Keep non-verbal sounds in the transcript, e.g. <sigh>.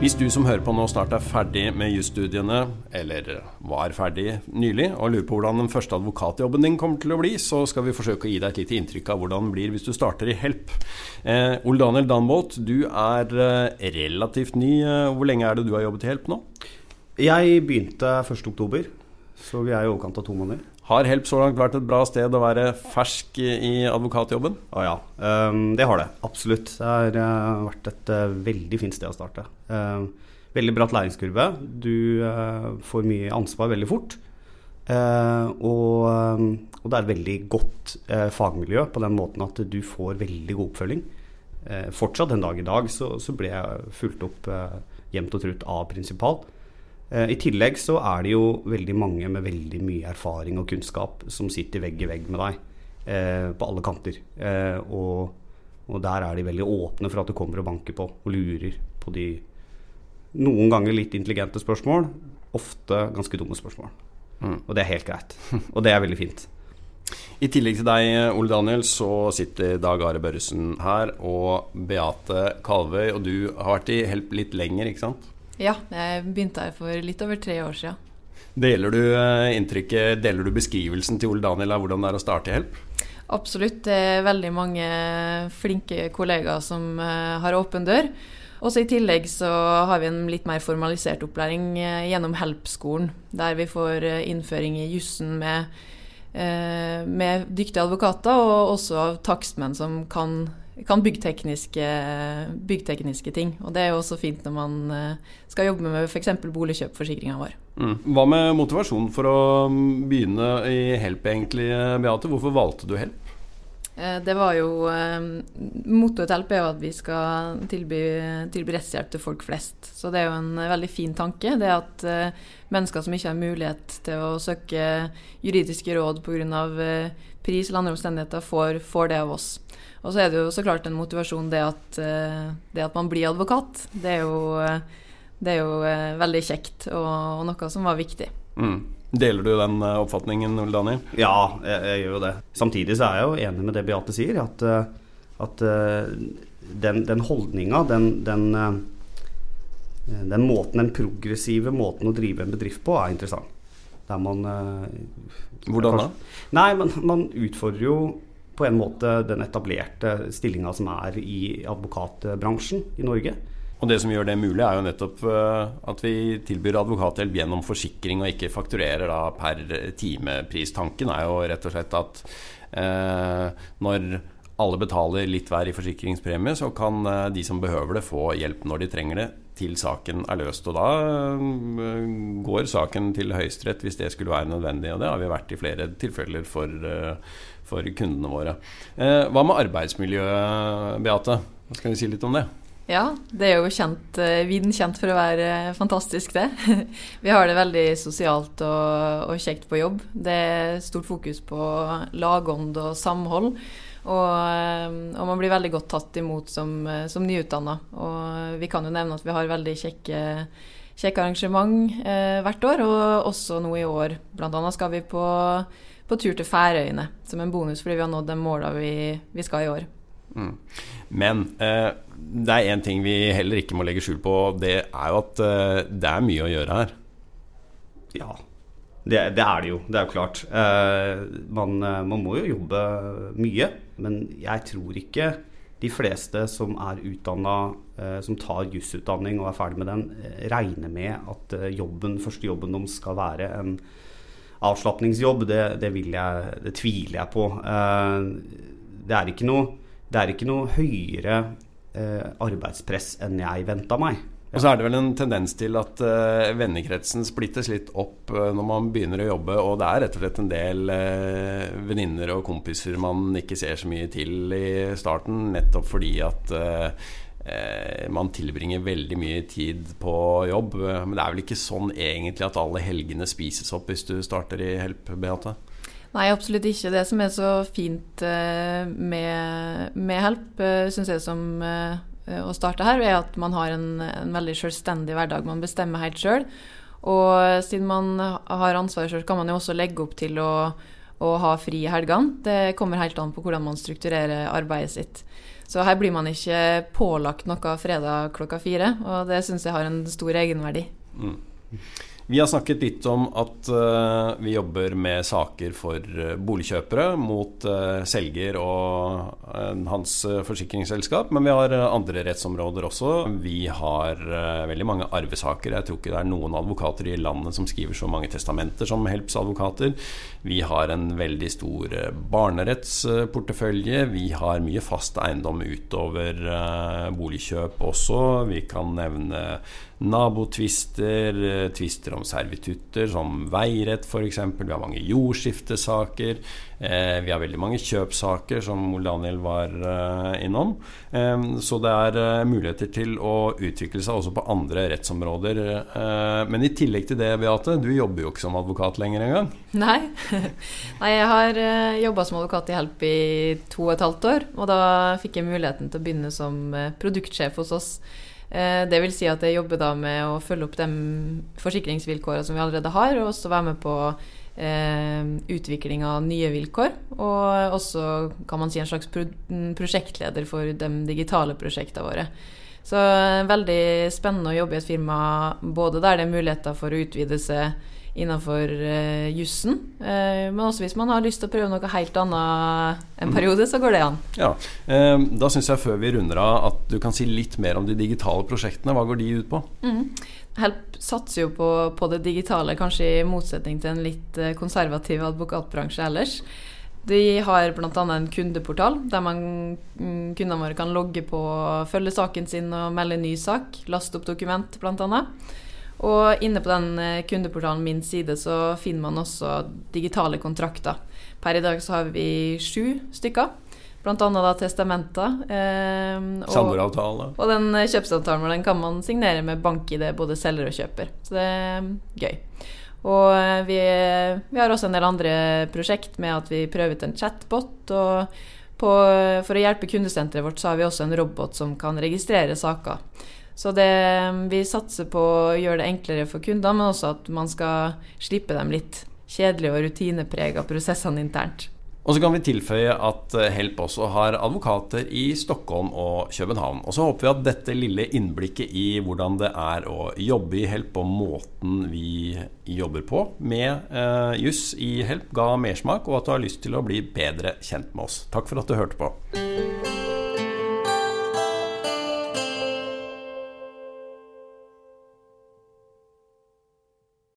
Hvis du som hører på nå snart er ferdig med jusstudiene, eller var ferdig nylig, og lurer på hvordan den første advokatjobben din kommer til å bli, så skal vi forsøke å gi deg et lite inntrykk av hvordan den blir hvis du starter i Help. Eh, Ole Daniel Danbolt, du er eh, relativt ny. Eh, hvor lenge er det du har jobbet i Help nå? Jeg begynte 1.10, så vi er i overkant av to måneder. Har Help så langt vært et bra sted å være fersk i advokatjobben? Å ja, um, det har det. Absolutt. Det har uh, vært et uh, veldig fint sted å starte. Uh, veldig bratt læringskurve. Du får mye ansvar veldig fort. Og, um, og, det er et veldig godt fagmiljø på den måten at du får veldig god oppfølging. fortsatt den dag i dag så, så ble jeg fulgt opp jevnt og trutt av prinsipal. Eh, I tillegg så er det jo veldig mange med veldig mye erfaring og kunnskap som sitter vegg i vegg med deg eh, på alle kanter. Eh, og, og, der er de veldig åpne for at du kommer og banker på og lurer på de noen ganger litt intelligente spørsmål, ofte ganske dumme spørsmål. Mm. Og det er helt greit. Og det er veldig fint. I tillegg til deg, Ole Daniel, så sitter Dag Are Børresen her, og Beate Kalvøy, og du har vært i Help litt lenger, ikke sant? Ja, jeg begynte her for litt over tre år siden. Deler du eh, inntrykket, deler du beskrivelsen til Ole Daniel av hvordan det er å starte i Help? Absolutt. Det er veldig mange flinke kollegaer som eh, har åpen dør. Også I tillegg så har vi en litt mer formalisert opplæring eh, gjennom Help-skolen, der vi får innføring i jussen med, med dyktige advokater, og også av takstmenn som kan kan byggtekniske, byggtekniske, ting. Og det er jo også fint når man eh, skal jobbe med f.eks. boligkjøpforsikringa vår. Mm. Hva med motivasjonen for å begynne i Help, egentlig, Beate? Hvorfor valgte du Help? Eh, det var jo eh, Mottoet til LP er jo at vi skal tilby, tilby, rettshjelp til folk flest. Så det er jo en veldig fin tanke. Det at mennesker som ikke har mulighet til å søke juridiske råd pga. pris eller andre omstendigheter, får, får det av oss. Og så er det jo så klart en motivasjon det at, eh, det at man blir advokat. Det er jo, det er jo eh, veldig kjekt, og, og, noe som var viktig. Mm. Deler du den eh, oppfatningen, Ole Daniel? Ja, jeg, jeg, gjør jo det. Samtidig så er jeg jo enig med det Beate sier, at, at den, den holdninga, den, den, den, måten, den progressive måten å drive en bedrift på, er interessant. Der man Hvordan da? Nei, men man utfordrer jo på en måte den etablerte stillinga som er i advokatbransjen i Norge. Og Det som gjør det mulig, er jo nettopp eh, at vi tilbyr advokathjelp gjennom forsikring og ikke fakturerer da per timepris. Tanken er jo rett og slett at eh, når alle betaler litt hver i forsikringspremie, så kan eh, de som behøver det, få hjelp når de trenger det, til saken er løst. Og da eh, går saken til Høyesterett hvis det skulle være nødvendig. Og det har vi vært i flere tilfeller for for kundene våre. Hva med arbeidsmiljøet, Beate? Hva skal vi si litt om det? Ja, det er jo kjent, eh, viden kjent for å være fantastisk, det. <laughs> Vi har det veldig sosialt og, og, kjekt på jobb. Det er stort fokus på lagånd og samhold. Og, eh, og man blir veldig godt tatt imot som, som nyutdanna. Og vi kan jo nevne at vi har veldig kjekke, kjekke arrangement eh, hvert år, og også nå i år. Blant annet skal vi på på tur til Færøyene som en bonus fordi vi har nådd de måla vi, vi, skal i år. Mm. Men eh, det er én ting vi heller ikke må legge skjul på. Det er jo at eh, det er mye å gjøre her. Ja, det, det er det jo. Det er jo klart. Eh, man, eh, man, må jo jobbe mye. Men jeg tror ikke de fleste som er utdanna, eh, som tar jusutdanning og er ferdig med den, eh, regner med at jobben, første jobben deres skal være en avslapningsjobb, det, det, jeg, det, tviler jeg på. Det er ikke noe, det er ikke noe høyere eh, arbeidspress enn jeg venta meg. Og så er det vel en tendens til at uh, vennekretsen splittes litt opp uh, når man begynner å jobbe, og det er rett og slett en del uh, venninner og kompiser man ikke ser så mye til i starten, nettopp fordi at uh, man tilbringer veldig mye tid på jobb. Men det er vel ikke sånn egentlig at alle helgene spises opp hvis du starter i Help, Beate? Nei, absolutt ikke. Det som er så fint eh, med, med Help, eh, syns jeg som å starte her, er at man har en, en veldig selvstendig hverdag. Man bestemmer helt sjøl. Og siden man har ansvaret sjøl, kan man jo også legge opp til å, å ha fri i helgene. Det kommer helt an på hvordan man strukturerer arbeidet sitt. Så her blir man ikke pålagt noe fredag klokka fire, og det syns jeg har en stor egenverdi. Mm. Vi har snakket litt om at uh, vi jobber med saker for uh, boligkjøpere mot uh, selger og hans forsikringsselskap, men vi har andre rettsområder også. Vi har veldig mange arvesaker. Jeg tror ikke det er noen advokater i landet som skriver så mange testamenter som Helps advokater. Vi har en veldig stor barnerettsportefølje. Vi har mye fast eiendom utover boligkjøp også. Vi kan nevne nabotvister, tvister om servitutter, som veirett f.eks. Vi har mange jordskiftesaker. Eh, vi har veldig mange kjøpsaker, som Daniel var eh, innom. Eh, så det er eh, muligheter til å utvikle seg også på andre rettsområder. Eh, men i tillegg til det, Beate, du jobber jo ikke som advokat lenger engang. Nei. <laughs> Nei, jeg har eh, jobba som advokat i Help i to og et halvt år. Og da fikk jeg muligheten til å begynne som produktsjef hos oss. Eh, det vil si at jeg jobber da med å følge opp de forsikringsvilkårene som vi allerede har, og også være med på eh, utvikling av nye vilkår. Og også kan man si en slags prosjektleder for de digitale prosjektene våre. Så eh, veldig spennende å jobbe i et firma både der det er muligheter for å utvide seg innenfor uh, jussen. Uh, men også hvis man har lyst til å prøve noe helt annet en periode, så går det an. Ja, uh, Da syns jeg før vi runder av at du kan si litt mer om de digitale prosjektene. Hva går de ut på? Mm. Help satser jo på, på, det digitale, kanskje i motsetning til en litt konservativ advokatbransje ellers. De har bl.a. en kundeportal der man, mm, kundene våre kan logge på, følge saken sin og melde ny sak. Laste opp dokument, bl.a. Og inne på den eh, kundeportalen Min side så finner man også digitale kontrakter. Per i dag så har vi sju stykker. Blant annet da testamenter. Eh, Samboeravtale. Og den kjøpsavtalen den kan man signere med bank-ID, både selger og kjøper. Så det er gøy. Og eh, vi, vi, har også en del andre prosjekt med at vi prøver ut en chatbot. Og på, for å hjelpe kundesenteret vårt så har vi også en robot som kan registrere saker. Så det, vi satser på å gjøre det enklere for kundene, men også at man skal slippe dem litt kjedelige og rutineprega prosessene internt. Og så kan vi tilføye at eh, Help også har advokater i Stockholm og København. Og så håper vi at dette lille innblikket i hvordan det er å jobbe i Help, og måten vi jobber på med eh, juss i Help, ga mersmak, og at du har lyst til å bli bedre kjent med oss. Takk for at du hørte på.